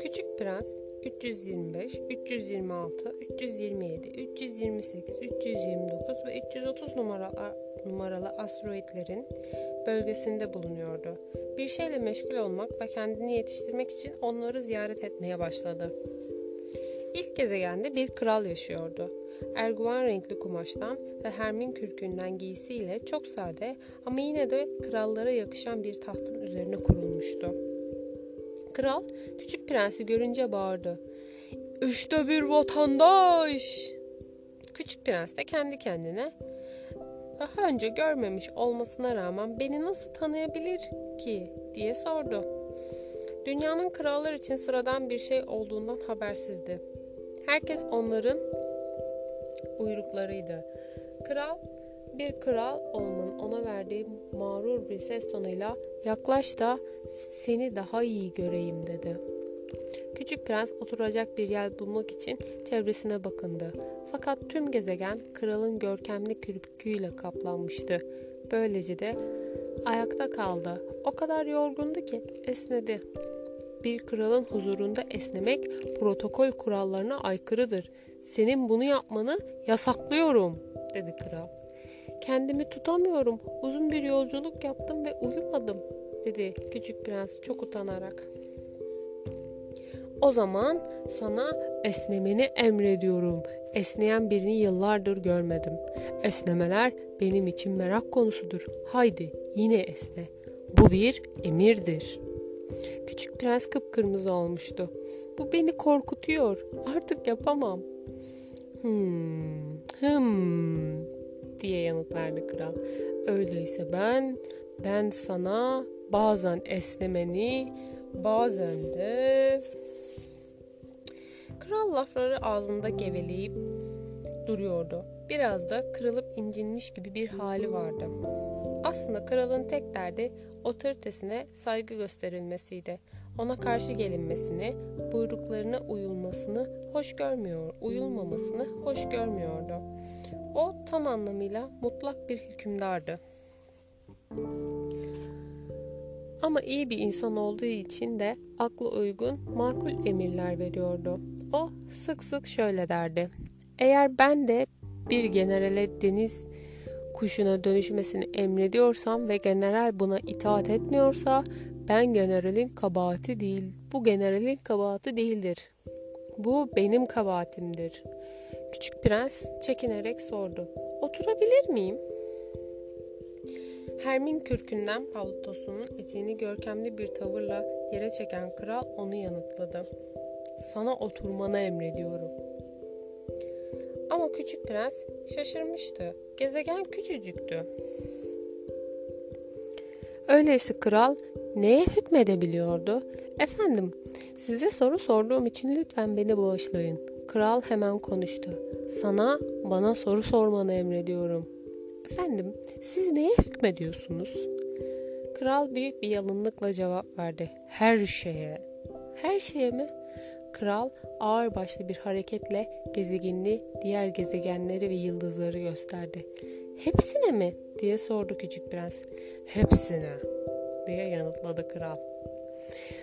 Küçük Prens 325, 326, 327, 328, 329 ve 330 numaralı, numaralı asteroidlerin bölgesinde bulunuyordu. Bir şeyle meşgul olmak ve kendini yetiştirmek için onları ziyaret etmeye başladı. İlk gezegende bir kral yaşıyordu. Erguvan renkli kumaştan ve hermin kürkünden giysiyle çok sade ama yine de krallara yakışan bir tahtın üzerine kurulmuştu. Kral küçük prensi görünce bağırdı. İşte bir vatandaş! Küçük prens de kendi kendine daha önce görmemiş olmasına rağmen beni nasıl tanıyabilir ki diye sordu. Dünyanın krallar için sıradan bir şey olduğundan habersizdi. Herkes onların uyruklarıydı. Kral bir kral olmanın ona verdiği mağrur bir ses tonuyla yaklaş da seni daha iyi göreyim dedi. Küçük prens oturacak bir yer bulmak için çevresine bakındı. Fakat tüm gezegen kralın görkemli kürküyle kaplanmıştı. Böylece de ayakta kaldı. O kadar yorgundu ki esnedi. Bir kralın huzurunda esnemek protokol kurallarına aykırıdır. Senin bunu yapmanı yasaklıyorum, dedi kral. Kendimi tutamıyorum. Uzun bir yolculuk yaptım ve uyumadım, dedi küçük prens çok utanarak. O zaman sana esnemeni emrediyorum. Esneyen birini yıllardır görmedim. Esnemeler benim için merak konusudur. Haydi yine esne. Bu bir emirdir. Küçük prens kıpkırmızı olmuştu. Bu beni korkutuyor. Artık yapamam. Hmm, hmm diye yanıt verdi kral. Öyleyse ben, ben sana bazen esnemeni, bazen de Kral lafları ağzında geveleyip duruyordu. Biraz da kırılıp incinmiş gibi bir hali vardı. Aslında kralın tek derdi otoritesine saygı gösterilmesiydi. Ona karşı gelinmesini, buyruklarına uyulmasını hoş görmüyor, uyulmamasını hoş görmüyordu. O tam anlamıyla mutlak bir hükümdardı. Ama iyi bir insan olduğu için de aklı uygun, makul emirler veriyordu. O sık sık şöyle derdi. Eğer ben de bir generale deniz kuşuna dönüşmesini emrediyorsam ve general buna itaat etmiyorsa ben generalin kabahati değil, bu generalin kabahati değildir. Bu benim kabahatimdir. Küçük prens çekinerek sordu. Oturabilir miyim? Hermin kürkünden paltosunun eteğini görkemli bir tavırla yere çeken kral onu yanıtladı. Sana oturmanı emrediyorum. Ama küçük prens şaşırmıştı. Gezegen küçücüktü. Öyleyse kral neye hükmedebiliyordu? Efendim, size soru sorduğum için lütfen beni bağışlayın. Kral hemen konuştu. Sana bana soru sormanı emrediyorum. Efendim, siz neye hükmediyorsunuz? Kral büyük bir yalınlıkla cevap verdi. Her şeye. Her şeye mi? Kral ağır başlı bir hareketle gezegenini, diğer gezegenleri ve yıldızları gösterdi. Hepsine mi? diye sordu küçük prens. Hepsine diye yanıtladı kral.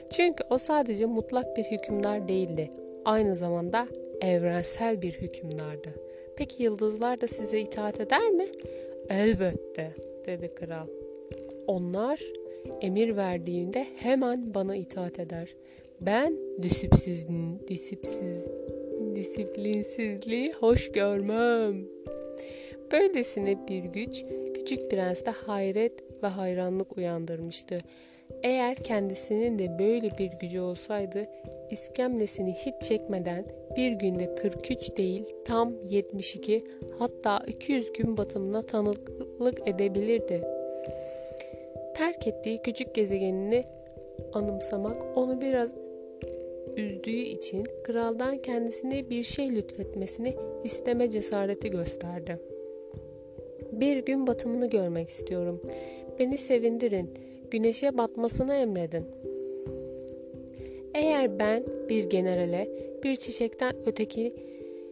Çünkü o sadece mutlak bir hükümdar değildi. Aynı zamanda evrensel bir hükümdardı. Peki yıldızlar da size itaat eder mi? Elbette, dedi kral. Onlar emir verdiğimde hemen bana itaat eder. Ben disipsiz, disipsiz, disiplinsizliği hoş görmem. Böylesine bir güç küçük prenste hayret ve hayranlık uyandırmıştı. Eğer kendisinin de böyle bir gücü olsaydı iskemlesini hiç çekmeden bir günde 43 değil tam 72 hatta 200 gün batımına tanıklık edebilirdi. Terk ettiği küçük gezegenini anımsamak onu biraz üzdüğü için kraldan kendisine bir şey lütfetmesini isteme cesareti gösterdi. Bir gün batımını görmek istiyorum. Beni sevindirin. Güneşe batmasını emredin. Eğer ben bir generale bir çiçekten öteki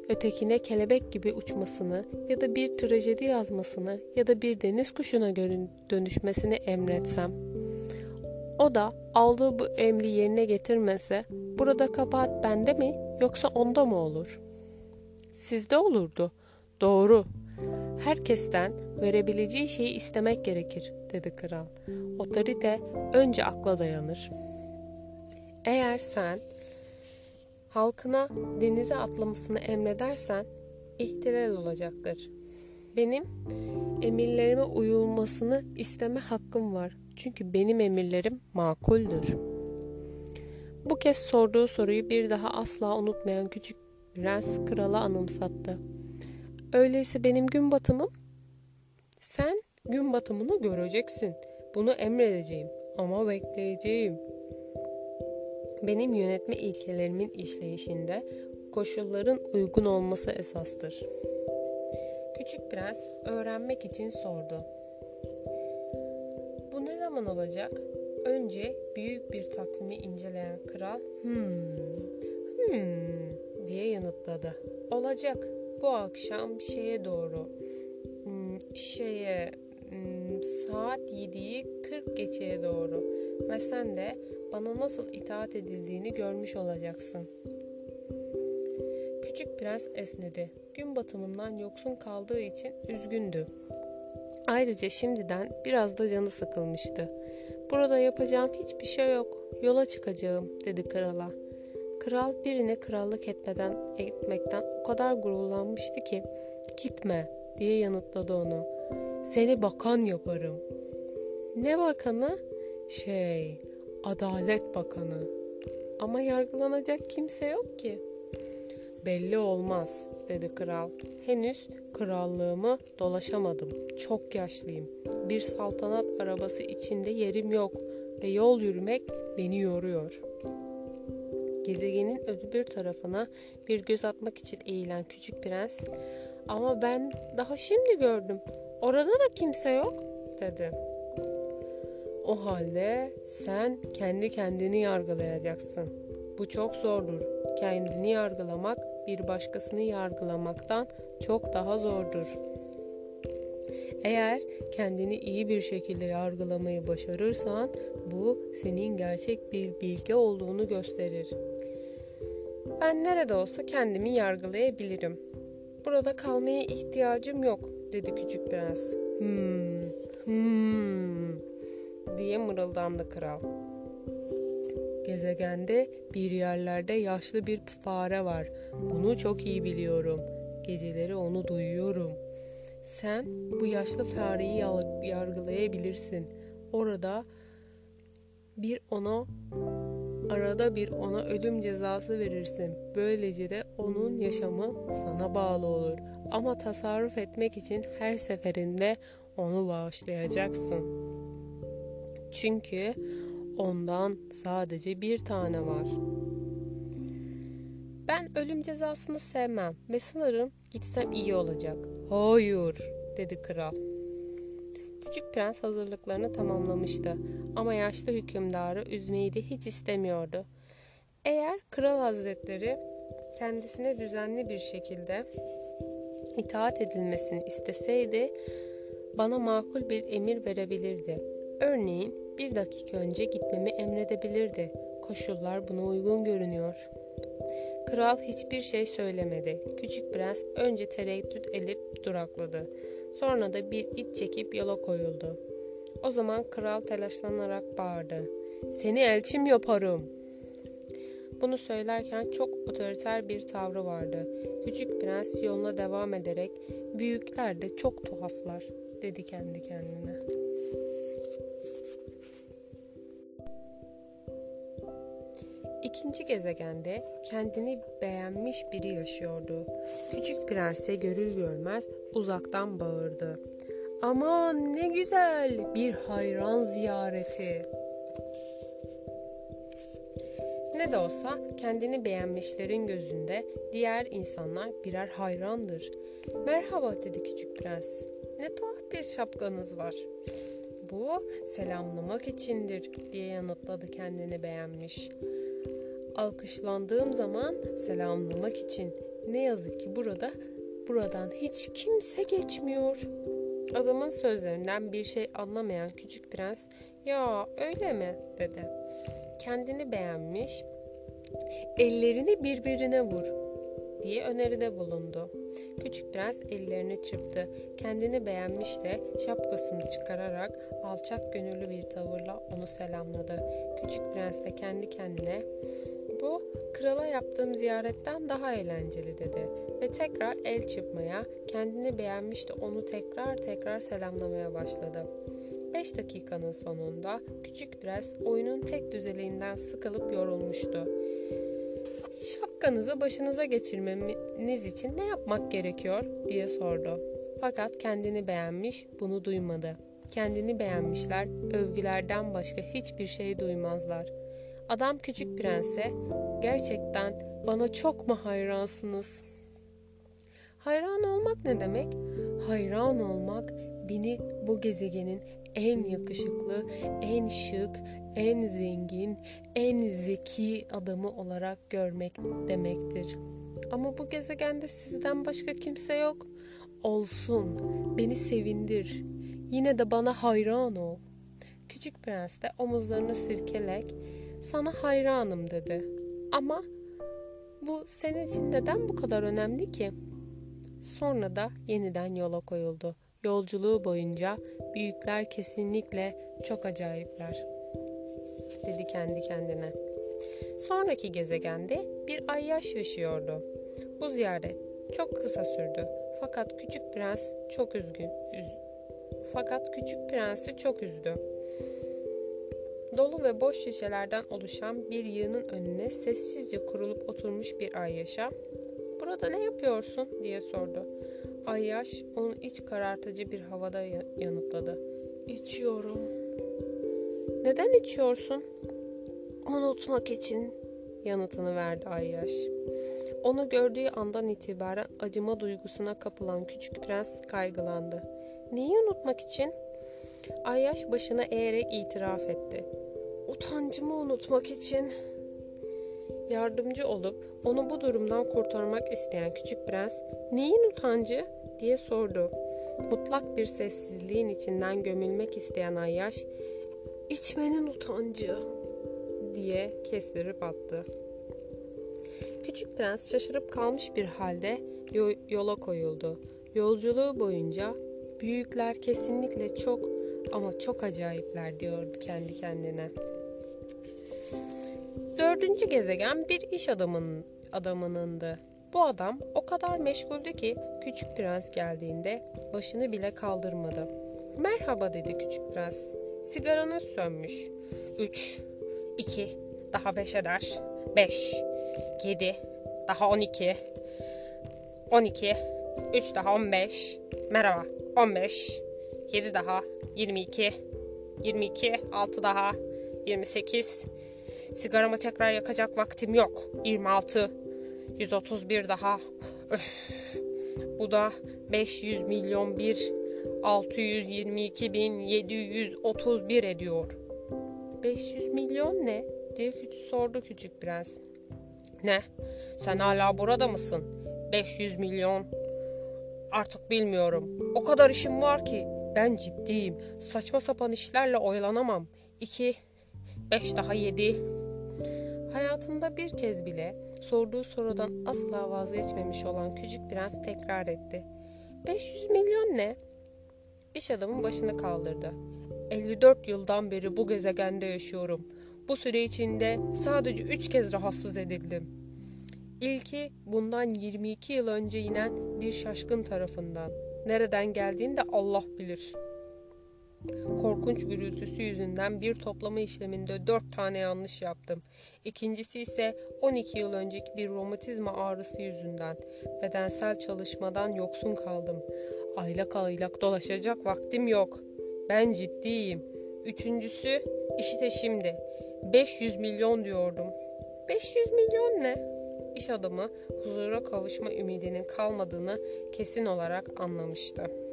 ötekine kelebek gibi uçmasını ya da bir trajedi yazmasını ya da bir deniz kuşuna dönüşmesini emretsem, o da aldığı bu emri yerine getirmese burada kabahat bende mi yoksa onda mı olur? Sizde olurdu. Doğru. Herkesten verebileceği şeyi istemek gerekir, dedi kral. Otorite önce akla dayanır. Eğer sen halkına denize atlamasını emredersen ihtilal olacaktır. Benim emirlerime uyulmasını isteme hakkım var. Çünkü benim emirlerim makuldür. Bu kez sorduğu soruyu bir daha asla unutmayan küçük prens krala anımsattı. Öyleyse benim gün batımım? Sen gün batımını göreceksin. Bunu emredeceğim ama bekleyeceğim. Benim yönetme ilkelerimin işleyişinde koşulların uygun olması esastır. Küçük prens öğrenmek için sordu. Bu ne zaman olacak? Önce büyük bir takvimi inceleyen kral, hmm, hmm diye yanıtladı. Olacak. Bu akşam şeye doğru, hmm, şeye, hmm, saat 7'yi 40 geçeye doğru ve sen de bana nasıl itaat edildiğini görmüş olacaksın. Küçük prens esnedi. Gün batımından yoksun kaldığı için üzgündü. Ayrıca şimdiden biraz da canı sıkılmıştı. Burada yapacağım hiçbir şey yok. Yola çıkacağım dedi krala. Kral birine krallık etmeden etmekten kadar gururlanmıştı ki gitme diye yanıtladı onu. Seni bakan yaparım. Ne bakanı? Şey, Adalet Bakanı. Ama yargılanacak kimse yok ki. Belli olmaz, dedi kral. Henüz krallığımı dolaşamadım. Çok yaşlıyım. Bir saltanat arabası içinde yerim yok ve yol yürümek beni yoruyor. Gezegenin öbür tarafına bir göz atmak için eğilen küçük prens, ama ben daha şimdi gördüm. Orada da kimse yok, dedi. O halde sen kendi kendini yargılayacaksın. Bu çok zordur. Kendini yargılamak bir başkasını yargılamaktan çok daha zordur. Eğer kendini iyi bir şekilde yargılamayı başarırsan bu senin gerçek bir bilgi olduğunu gösterir. Ben nerede olsa kendimi yargılayabilirim. Burada kalmaya ihtiyacım yok, dedi küçük prens. Hmm, hmm, diye mırıldandı kral. Gezegende bir yerlerde yaşlı bir fare var. Bunu çok iyi biliyorum. Geceleri onu duyuyorum. Sen bu yaşlı fareyi yargılayabilirsin. Orada bir ona arada bir ona ölüm cezası verirsin. Böylece de onun yaşamı sana bağlı olur. Ama tasarruf etmek için her seferinde onu bağışlayacaksın. Çünkü ondan sadece bir tane var. Ben ölüm cezasını sevmem ve sanırım gitsem iyi olacak. Hayır, dedi kral. Küçük prens hazırlıklarını tamamlamıştı ama yaşlı hükümdarı üzmeyi de hiç istemiyordu. Eğer kral hazretleri kendisine düzenli bir şekilde itaat edilmesini isteseydi bana makul bir emir verebilirdi. Örneğin bir dakika önce gitmemi emredebilirdi. Koşullar buna uygun görünüyor. Kral hiçbir şey söylemedi. Küçük prens önce tereddüt edip durakladı. Sonra da bir ip çekip yola koyuldu. O zaman kral telaşlanarak bağırdı. Seni elçim yaparım. Bunu söylerken çok otoriter bir tavrı vardı. Küçük prens yoluna devam ederek büyükler de çok tuhaflar dedi kendi kendine. İkinci gezegende kendini beğenmiş biri yaşıyordu. Küçük prense görür görmez uzaktan bağırdı. Aman ne güzel bir hayran ziyareti. Ne de olsa kendini beğenmişlerin gözünde diğer insanlar birer hayrandır. Merhaba dedi küçük prens. Ne tuhaf bir şapkanız var. Bu selamlamak içindir diye yanıtladı kendini beğenmiş. Alkışlandığım zaman selamlamak için Ne yazık ki burada buradan hiç kimse geçmiyor. Adamın sözlerinden bir şey anlamayan küçük prens ya öyle mi dedi. Kendini beğenmiş ellerini birbirine vur diye öneride bulundu. Küçük prens ellerini çırptı. Kendini beğenmiş de şapkasını çıkararak alçak gönüllü bir tavırla onu selamladı. Küçük prens de kendi kendine bu krala yaptığım ziyaretten daha eğlenceli dedi ve tekrar el çırpmaya, kendini beğenmiş de onu tekrar tekrar selamlamaya başladı. 5 dakikanın sonunda küçük prens oyunun tek düzeliğinden sıkılıp yorulmuştu. Şapkanızı başınıza geçirmeniz için ne yapmak gerekiyor diye sordu. Fakat kendini beğenmiş bunu duymadı. Kendini beğenmişler övgülerden başka hiçbir şey duymazlar. Adam küçük prense gerçekten bana çok mu hayransınız? Hayran olmak ne demek? Hayran olmak beni bu gezegenin en yakışıklı, en şık, en zengin, en zeki adamı olarak görmek demektir. Ama bu gezegende sizden başka kimse yok. Olsun, beni sevindir. Yine de bana hayran ol. Küçük prens de omuzlarını sirkelek sana hayranım dedi. Ama bu senin için neden bu kadar önemli ki? Sonra da yeniden yola koyuldu. Yolculuğu boyunca büyükler kesinlikle çok acayipler dedi kendi kendine. Sonraki gezegende bir ayyaş yaşıyordu. Bu ziyaret çok kısa sürdü. Fakat küçük prens çok üzgün. Üz, fakat küçük prensi çok üzdü. Dolu ve boş şişelerden oluşan bir yığının önüne sessizce kurulup oturmuş bir ayyaşa "Burada ne yapıyorsun?" diye sordu. Ayyaş onu iç karartıcı bir havada yanıtladı. "İçiyorum." "Neden içiyorsun?" "Unutmak için." yanıtını verdi Ayyaş. Onu gördüğü andan itibaren acıma duygusuna kapılan küçük prens kaygılandı. Neyi unutmak için? Ayyaş başını eğerek itiraf etti. Utancımı unutmak için. Yardımcı olup onu bu durumdan kurtarmak isteyen küçük prens, "Neyin utancı?" diye sordu. Mutlak bir sessizliğin içinden gömülmek isteyen Ayyaş, "İçmenin utancı." diye kestirip attı. Küçük prens şaşırıp kalmış bir halde yola koyuldu. Yolculuğu boyunca büyükler kesinlikle çok ama çok acayipler diyordu kendi kendine. Dördüncü gezegen bir iş adamının adamınındı. Bu adam o kadar meşguldü ki küçük prens geldiğinde başını bile kaldırmadı. Merhaba dedi küçük prens. Sigaranız sönmüş. Üç, iki, daha beş eder. Beş, yedi, daha on iki, on iki, üç daha on beş. Merhaba, on beş, yedi daha, yirmi iki, yirmi iki, altı daha, yirmi sekiz, Sigaramı tekrar yakacak vaktim yok. 26. 131 daha. Öf. Bu da 500 milyon bir 622 bin 731 ediyor. 500 milyon ne? diye sordu küçük prens. Ne? Sen hala burada mısın? 500 milyon. Artık bilmiyorum. O kadar işim var ki. Ben ciddiyim. Saçma sapan işlerle oyalanamam. 2, 5 daha 7, Hayatında bir kez bile sorduğu sorudan asla vazgeçmemiş olan küçük prens tekrar etti. 500 milyon ne? İş adamın başını kaldırdı. 54 yıldan beri bu gezegende yaşıyorum. Bu süre içinde sadece 3 kez rahatsız edildim. İlki bundan 22 yıl önce inen bir şaşkın tarafından. Nereden geldiğini de Allah bilir.'' Korkunç gürültüsü yüzünden bir toplama işleminde dört tane yanlış yaptım. İkincisi ise 12 yıl önceki bir romatizma ağrısı yüzünden. Bedensel çalışmadan yoksun kaldım. Aylak aylak dolaşacak vaktim yok. Ben ciddiyim. Üçüncüsü işte şimdi. 500 milyon diyordum. 500 milyon ne? İş adamı huzura kavuşma ümidinin kalmadığını kesin olarak anlamıştı.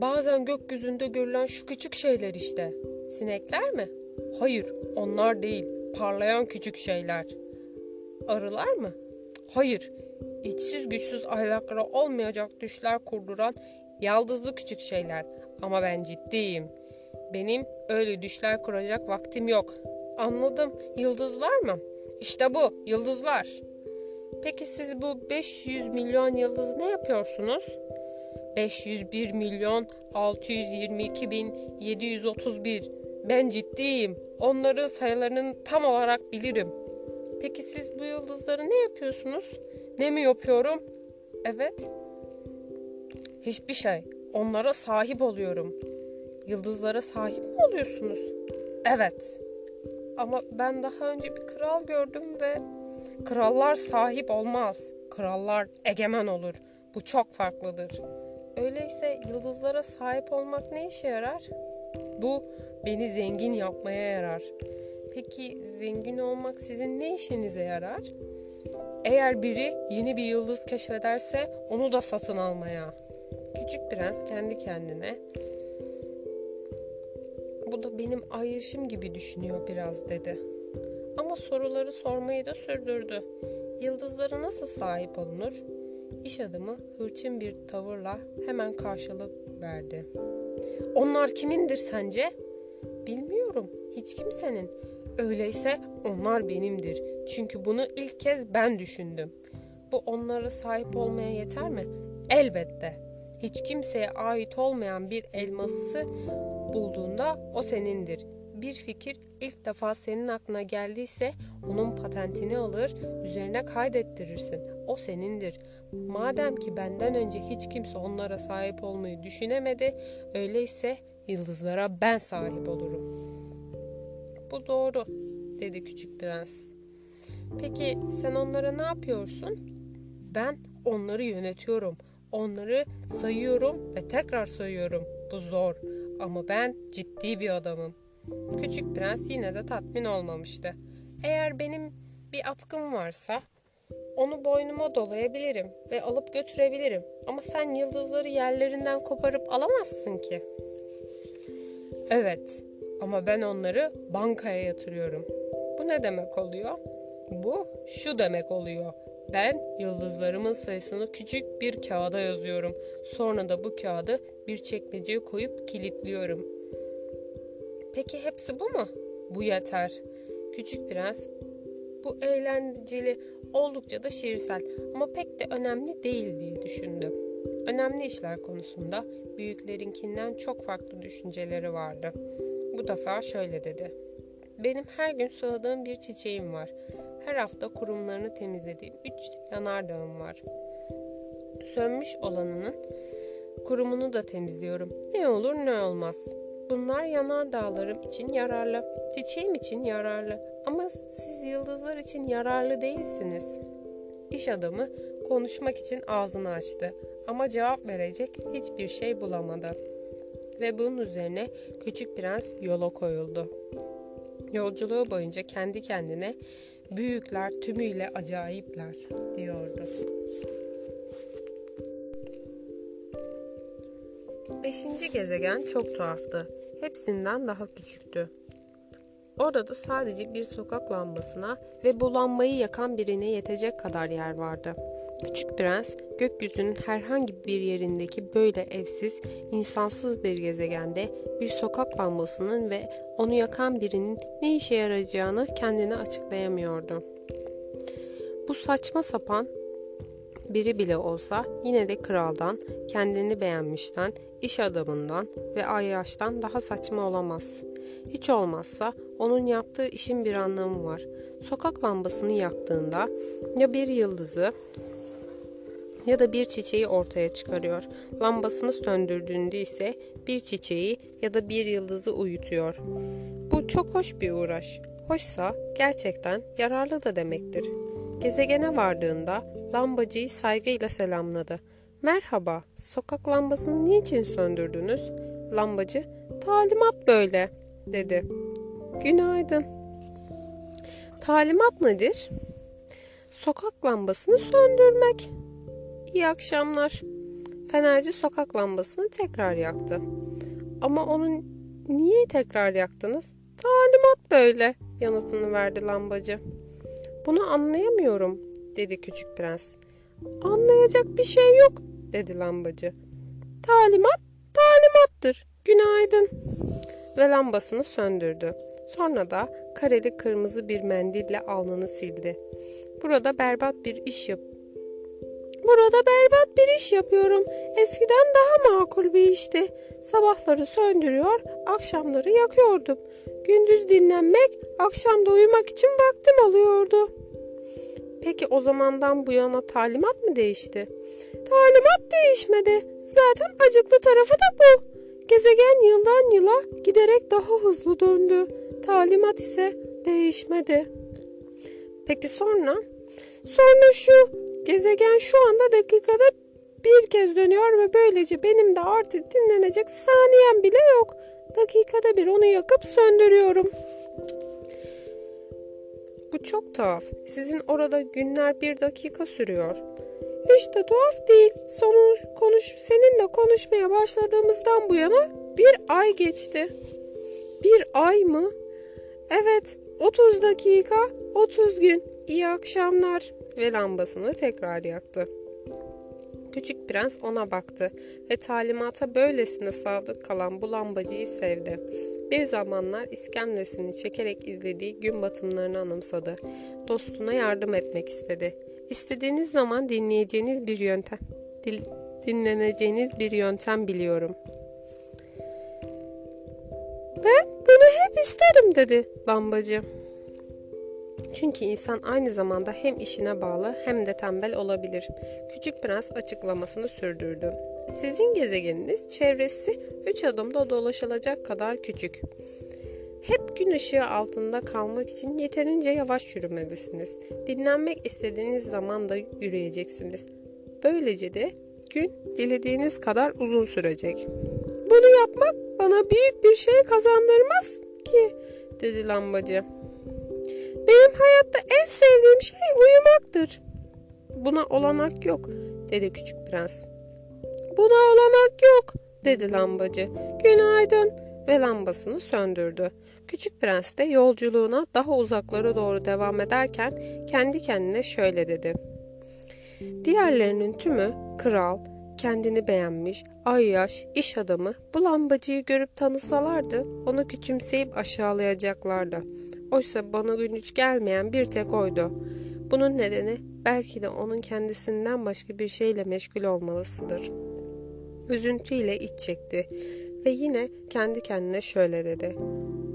Bazen gökyüzünde görülen şu küçük şeyler işte. Sinekler mi? Hayır, onlar değil. Parlayan küçük şeyler. Arılar mı? Hayır. İçsiz güçsüz ahlaklara olmayacak düşler kurduran yaldızlı küçük şeyler. Ama ben ciddiyim. Benim öyle düşler kuracak vaktim yok. Anladım. Yıldızlar mı? İşte bu. Yıldızlar. Peki siz bu 500 milyon yıldız ne yapıyorsunuz? 501 milyon 622 bin 731. Ben ciddiyim. Onların sayılarını tam olarak bilirim. Peki siz bu yıldızları ne yapıyorsunuz? Ne mi yapıyorum? Evet. Hiçbir şey. Onlara sahip oluyorum. Yıldızlara sahip mi oluyorsunuz? Evet. Ama ben daha önce bir kral gördüm ve krallar sahip olmaz. Krallar egemen olur. Bu çok farklıdır. Öyleyse yıldızlara sahip olmak ne işe yarar? Bu beni zengin yapmaya yarar. Peki zengin olmak sizin ne işinize yarar? Eğer biri yeni bir yıldız keşfederse onu da satın almaya. Küçük prens kendi kendine bu da benim ayrışım gibi düşünüyor biraz dedi. Ama soruları sormayı da sürdürdü. Yıldızlara nasıl sahip olunur? İş adamı hırçın bir tavırla hemen karşılık verdi. Onlar kimindir sence? Bilmiyorum. Hiç kimsenin. Öyleyse onlar benimdir. Çünkü bunu ilk kez ben düşündüm. Bu onlara sahip olmaya yeter mi? Elbette. Hiç kimseye ait olmayan bir elması bulduğunda o senindir. Bir fikir ilk defa senin aklına geldiyse onun patentini alır, üzerine kaydettirirsin. O senindir. Madem ki benden önce hiç kimse onlara sahip olmayı düşünemedi, öyleyse yıldızlara ben sahip olurum. Bu doğru, dedi küçük prens. Peki sen onlara ne yapıyorsun? Ben onları yönetiyorum. Onları sayıyorum ve tekrar sayıyorum. Bu zor ama ben ciddi bir adamım. Küçük prens yine de tatmin olmamıştı. Eğer benim bir atkım varsa onu boynuma dolayabilirim ve alıp götürebilirim. Ama sen yıldızları yerlerinden koparıp alamazsın ki. Evet ama ben onları bankaya yatırıyorum. Bu ne demek oluyor? Bu şu demek oluyor. Ben yıldızlarımın sayısını küçük bir kağıda yazıyorum. Sonra da bu kağıdı bir çekmeceye koyup kilitliyorum. Peki hepsi bu mu? Bu yeter. Küçük prens bu eğlenceli, oldukça da şiirsel ama pek de önemli değil diye düşündü. Önemli işler konusunda büyüklerinkinden çok farklı düşünceleri vardı. Bu defa şöyle dedi. Benim her gün suladığım bir çiçeğim var. Her hafta kurumlarını temizlediğim üç yanardağım var. Sönmüş olanının kurumunu da temizliyorum. Ne olur ne olmaz. Bunlar yanardağlarım için yararlı, çiçeğim için yararlı ama siz yıldızlar için yararlı değilsiniz. İş adamı konuşmak için ağzını açtı ama cevap verecek hiçbir şey bulamadı. Ve bunun üzerine küçük prens yola koyuldu. Yolculuğu boyunca kendi kendine büyükler tümüyle acayipler diyordu. Beşinci gezegen çok tuhaftı. Hepsinden daha küçüktü. Orada sadece bir sokak lambasına ve bu lambayı yakan birine yetecek kadar yer vardı. Küçük prens gökyüzünün herhangi bir yerindeki böyle evsiz, insansız bir gezegende bir sokak lambasının ve onu yakan birinin ne işe yarayacağını kendine açıklayamıyordu. Bu saçma sapan biri bile olsa yine de kraldan, kendini beğenmişten, iş adamından ve ayyaştan daha saçma olamaz. Hiç olmazsa onun yaptığı işin bir anlamı var. Sokak lambasını yaktığında ya bir yıldızı ya da bir çiçeği ortaya çıkarıyor. Lambasını söndürdüğünde ise bir çiçeği ya da bir yıldızı uyutuyor. Bu çok hoş bir uğraş. Hoşsa gerçekten yararlı da demektir. Gezegene vardığında lambacıyı saygıyla selamladı. Merhaba, sokak lambasını niçin söndürdünüz? Lambacı, talimat böyle, dedi. Günaydın. Talimat nedir? Sokak lambasını söndürmek. İyi akşamlar. Fenerci sokak lambasını tekrar yaktı. Ama onu niye tekrar yaktınız? Talimat böyle yanıtını verdi lambacı. Bunu anlayamıyorum dedi küçük prens. Anlayacak bir şey yok dedi lambacı. Talimat talimattır. Günaydın. Ve lambasını söndürdü. Sonra da kareli kırmızı bir mendille alnını sildi. Burada berbat bir iş yap. Burada berbat bir iş yapıyorum. Eskiden daha makul bir işti. Sabahları söndürüyor, akşamları yakıyordum. Gündüz dinlenmek, akşam da uyumak için vaktim oluyordu. Peki o zamandan bu yana talimat mı değişti? Talimat değişmedi. Zaten acıklı tarafı da bu. Gezegen yıldan yıla giderek daha hızlı döndü. Talimat ise değişmedi. Peki sonra? Sonra şu gezegen şu anda dakikada bir kez dönüyor ve böylece benim de artık dinlenecek saniyem bile yok. Dakikada bir onu yakıp söndürüyorum. Bu çok tuhaf. Sizin orada günler bir dakika sürüyor. İşte tuhaf değil. Sonu konuş seninle konuşmaya başladığımızdan bu yana bir ay geçti. Bir ay mı? Evet, 30 dakika, 30 gün. İyi akşamlar. Ve lambasını tekrar yaktı. Küçük prens ona baktı ve talimata böylesine sadık kalan bu lambacıyı sevdi. Bir zamanlar iskemlesini çekerek izlediği gün batımlarını anımsadı. Dostuna yardım etmek istedi. İstediğiniz zaman dinleyeceğiniz bir yöntem, dinleneceğiniz bir yöntem biliyorum. Ben bunu hep isterim dedi lambacı. Çünkü insan aynı zamanda hem işine bağlı hem de tembel olabilir. Küçük Prens açıklamasını sürdürdü. Sizin gezegeniniz çevresi 3 adımda dolaşılacak kadar küçük. Hep gün ışığı altında kalmak için yeterince yavaş yürümelisiniz. Dinlenmek istediğiniz zaman da yürüyeceksiniz. Böylece de gün dilediğiniz kadar uzun sürecek. Bunu yapmak bana büyük bir şey kazandırmaz ki, dedi lambacı. Benim hayatta en sevdiğim şey uyumaktır. Buna olanak yok, dedi küçük prens. Buna olanak yok, dedi lambacı. Günaydın ve lambasını söndürdü. Küçük prens de yolculuğuna daha uzaklara doğru devam ederken kendi kendine şöyle dedi. Diğerlerinin tümü kral, kendini beğenmiş, ayyaş, iş adamı bu lambacıyı görüp tanısalardı onu küçümseyip aşağılayacaklardı. Oysa bana güç gelmeyen bir tek oydu. Bunun nedeni belki de onun kendisinden başka bir şeyle meşgul olmalısıdır. Üzüntüyle iç çekti ve yine kendi kendine şöyle dedi.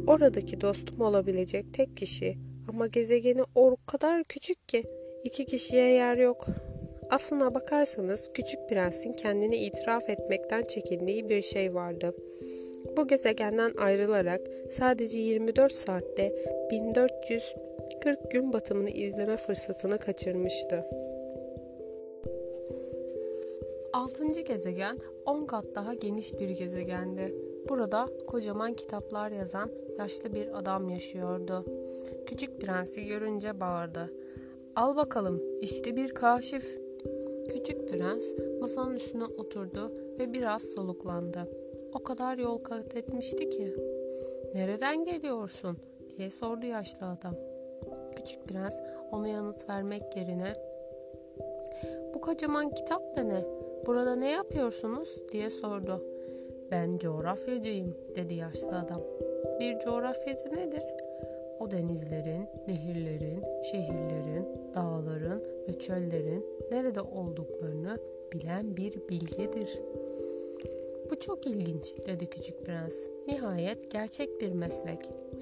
Oradaki dostum olabilecek tek kişi ama gezegeni o kadar küçük ki iki kişiye yer yok. Aslına bakarsanız küçük prensin kendini itiraf etmekten çekindiği bir şey vardı. Bu gezegenden ayrılarak sadece 24 saatte 1440 gün batımını izleme fırsatını kaçırmıştı. Altıncı gezegen 10 kat daha geniş bir gezegendi. Burada kocaman kitaplar yazan yaşlı bir adam yaşıyordu. Küçük prensi görünce bağırdı. Al bakalım işte bir kaşif. Küçük prens masanın üstüne oturdu ve biraz soluklandı. O kadar yol kat etmişti ki. Nereden geliyorsun diye sordu yaşlı adam. Küçük prens ona yanıt vermek yerine bu kocaman kitap da ne? Burada ne yapıyorsunuz diye sordu. Ben coğrafyacıyım dedi yaşlı adam. Bir coğrafyacı nedir? O denizlerin, nehirlerin, şehirlerin, dağların ve çöllerin nerede olduklarını bilen bir bilgedir. Bu çok ilginç dedi küçük prens. Nihayet gerçek bir meslek.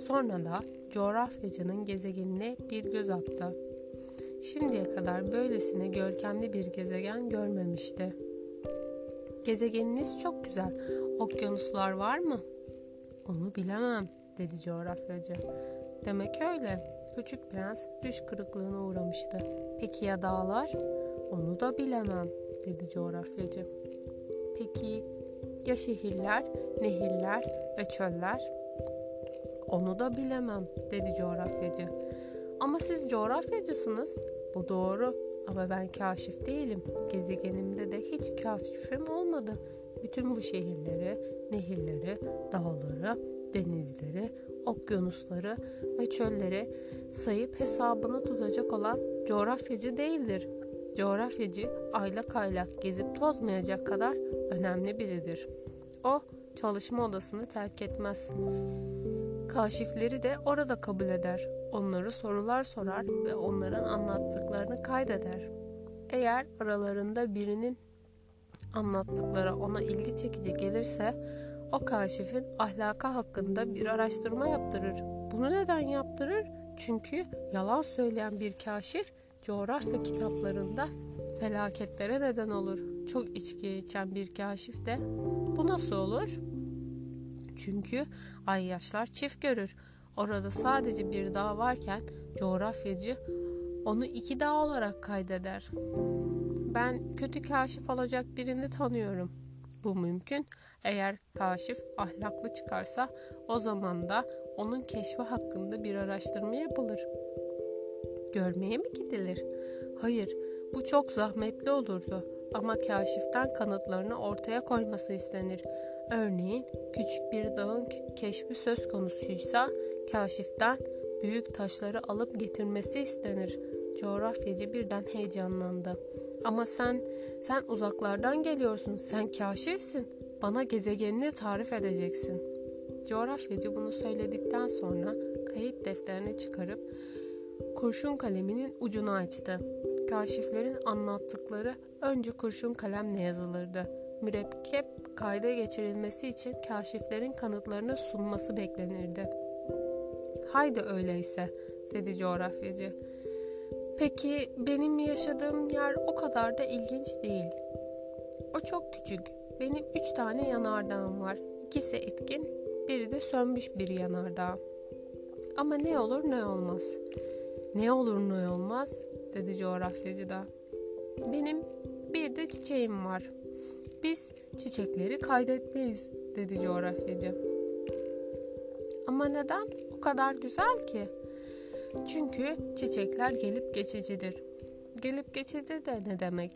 Sonra da coğrafyacının gezegenine bir göz attı. Şimdiye kadar böylesine görkemli bir gezegen görmemişti. Gezegeniniz çok güzel. Okyanuslar var mı? Onu bilemem dedi coğrafyacı. Demek öyle. Küçük prens düş kırıklığına uğramıştı. Peki ya dağlar? Onu da bilemem dedi coğrafyacı. Peki ya şehirler, nehirler ve çöller? Onu da bilemem dedi coğrafyacı. Ama siz coğrafyacısınız. Bu doğru ama ben kaşif değilim. Gezegenimde de hiç kaşifim olmadı. Bütün bu şehirleri, nehirleri, dağları denizleri, okyanusları ve çölleri sayıp hesabını tutacak olan coğrafyacı değildir. Coğrafyacı aylak aylak gezip tozmayacak kadar önemli biridir. O çalışma odasını terk etmez. Kaşifleri de orada kabul eder. Onları sorular sorar ve onların anlattıklarını kaydeder. Eğer aralarında birinin anlattıkları ona ilgi çekici gelirse o kaşifin ahlaka hakkında bir araştırma yaptırır. Bunu neden yaptırır? Çünkü yalan söyleyen bir kaşif coğrafya kitaplarında felaketlere neden olur. Çok içki içen bir kaşif de bu nasıl olur? Çünkü ay yaşlar çift görür. Orada sadece bir dağ varken coğrafyacı onu iki dağ olarak kaydeder. Ben kötü kaşif olacak birini tanıyorum. Bu mümkün. Eğer kaşif ahlaklı çıkarsa o zaman da onun keşfi hakkında bir araştırma yapılır. Görmeye mi gidilir? Hayır, bu çok zahmetli olurdu ama kaşiften kanıtlarını ortaya koyması istenir. Örneğin küçük bir dağın keşfi söz konusuysa kaşiften büyük taşları alıp getirmesi istenir. Coğrafyacı birden heyecanlandı. Ama sen, sen uzaklardan geliyorsun. Sen kaşifsin. Bana gezegenini tarif edeceksin. Coğrafyacı bunu söyledikten sonra kayıt defterini çıkarıp kurşun kaleminin ucunu açtı. Kaşiflerin anlattıkları önce kurşun kalemle yazılırdı. Mürekkep kayda geçirilmesi için kaşiflerin kanıtlarını sunması beklenirdi. Haydi öyleyse, dedi coğrafyacı. Peki benim yaşadığım yer o kadar da ilginç değil. O çok küçük. Benim üç tane yanardağım var. İkisi etkin, biri de sönmüş bir yanardağ. Ama ne olur ne olmaz. Ne olur ne olmaz dedi coğrafyacı da. Benim bir de çiçeğim var. Biz çiçekleri kaydetmeyiz dedi coğrafyacı. Ama neden? O kadar güzel ki. Çünkü çiçekler gelip geçicidir. Gelip geçici de ne demek?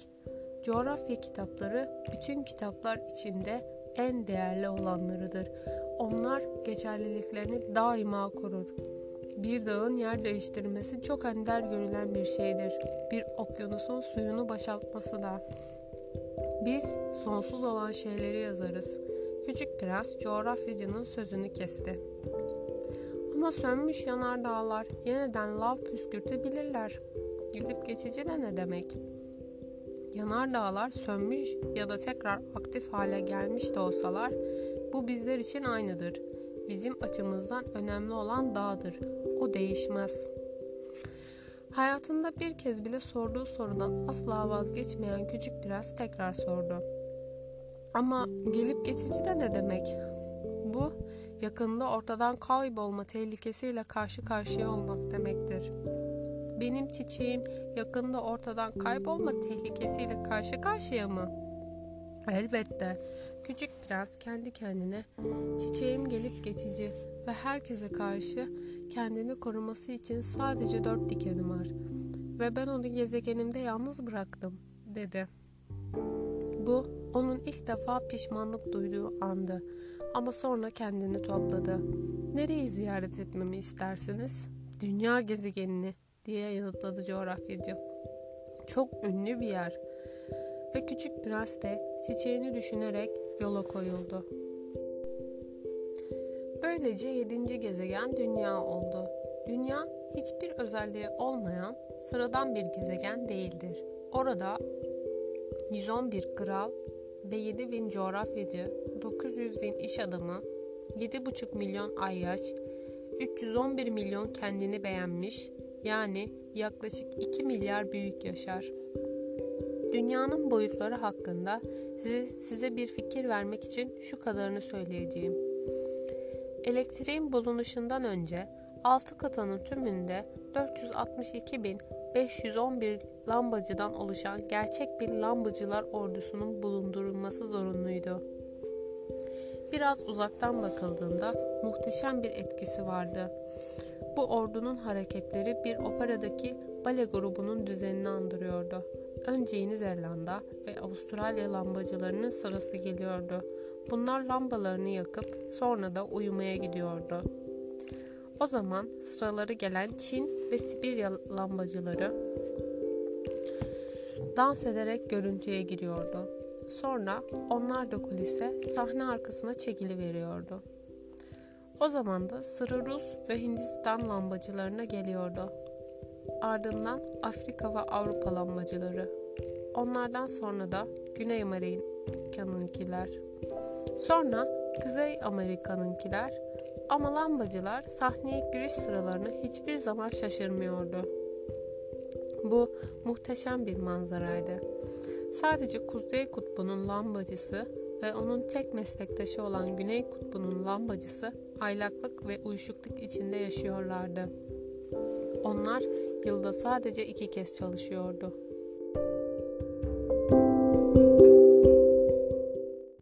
Coğrafya kitapları bütün kitaplar içinde en değerli olanlarıdır. Onlar geçerliliklerini daima korur. Bir dağın yer değiştirmesi çok ender görülen bir şeydir. Bir okyanusun suyunu boşaltması da. Biz sonsuz olan şeyleri yazarız. Küçük prens coğrafyacının sözünü kesti. Ama sönmüş yanardağlar yeniden lav püskürtebilirler. Gidip geçici de ne demek? Yanardağlar sönmüş ya da tekrar aktif hale gelmiş de olsalar bu bizler için aynıdır. Bizim açımızdan önemli olan dağdır. O değişmez. Hayatında bir kez bile sorduğu sorudan asla vazgeçmeyen küçük prens tekrar sordu. Ama gelip geçici de ne demek? Bu yakında ortadan kaybolma tehlikesiyle karşı karşıya olmak demektir. Benim çiçeğim yakında ortadan kaybolma tehlikesiyle karşı karşıya mı? Elbette. Küçük prens kendi kendine çiçeğim gelip geçici ve herkese karşı kendini koruması için sadece dört dikenim var ve ben onu gezegenimde yalnız bıraktım dedi. Bu onun ilk defa pişmanlık duyduğu andı ama sonra kendini topladı. Nereyi ziyaret etmemi istersiniz? Dünya gezegenini diye yanıtladı coğrafyacı. Çok ünlü bir yer. Ve küçük prens de çiçeğini düşünerek yola koyuldu. Böylece yedinci gezegen dünya oldu. Dünya hiçbir özelliği olmayan sıradan bir gezegen değildir. Orada 111 kral ve 7 bin coğrafyacı, 900 bin iş adamı, 7,5 milyon ayyaş, 311 milyon kendini beğenmiş, yani yaklaşık 2 milyar büyük yaşar. Dünyanın boyutları hakkında size, size bir fikir vermek için şu kadarını söyleyeceğim. Elektriğin bulunuşundan önce 6 kıtanın tümünde 462.511 lambacıdan oluşan gerçek bir lambacılar ordusunun bulundurulması zorunluydu. Biraz uzaktan bakıldığında muhteşem bir etkisi vardı. Bu ordunun hareketleri bir operadaki bale grubunun düzenini andırıyordu. Önce Yeni Zelanda ve Avustralya lambacılarının sırası geliyordu. Bunlar lambalarını yakıp sonra da uyumaya gidiyordu. O zaman sıraları gelen Çin ve Sibirya lambacıları dans ederek görüntüye giriyordu. Sonra onlar da kulise sahne arkasına çekili veriyordu. O zaman da sıra Rus ve Hindistan lambacılarına geliyordu. Ardından Afrika ve Avrupa lambacıları. Onlardan sonra da Güney Amerika'nınkiler. Sonra Kuzey Amerika'nınkiler ama lambacılar sahneye giriş sıralarına hiçbir zaman şaşırmıyordu. Bu muhteşem bir manzaraydı. Sadece Kuzey Kutbu'nun lambacısı ve onun tek meslektaşı olan Güney Kutbu'nun lambacısı aylaklık ve uyuşukluk içinde yaşıyorlardı. Onlar yılda sadece iki kez çalışıyordu.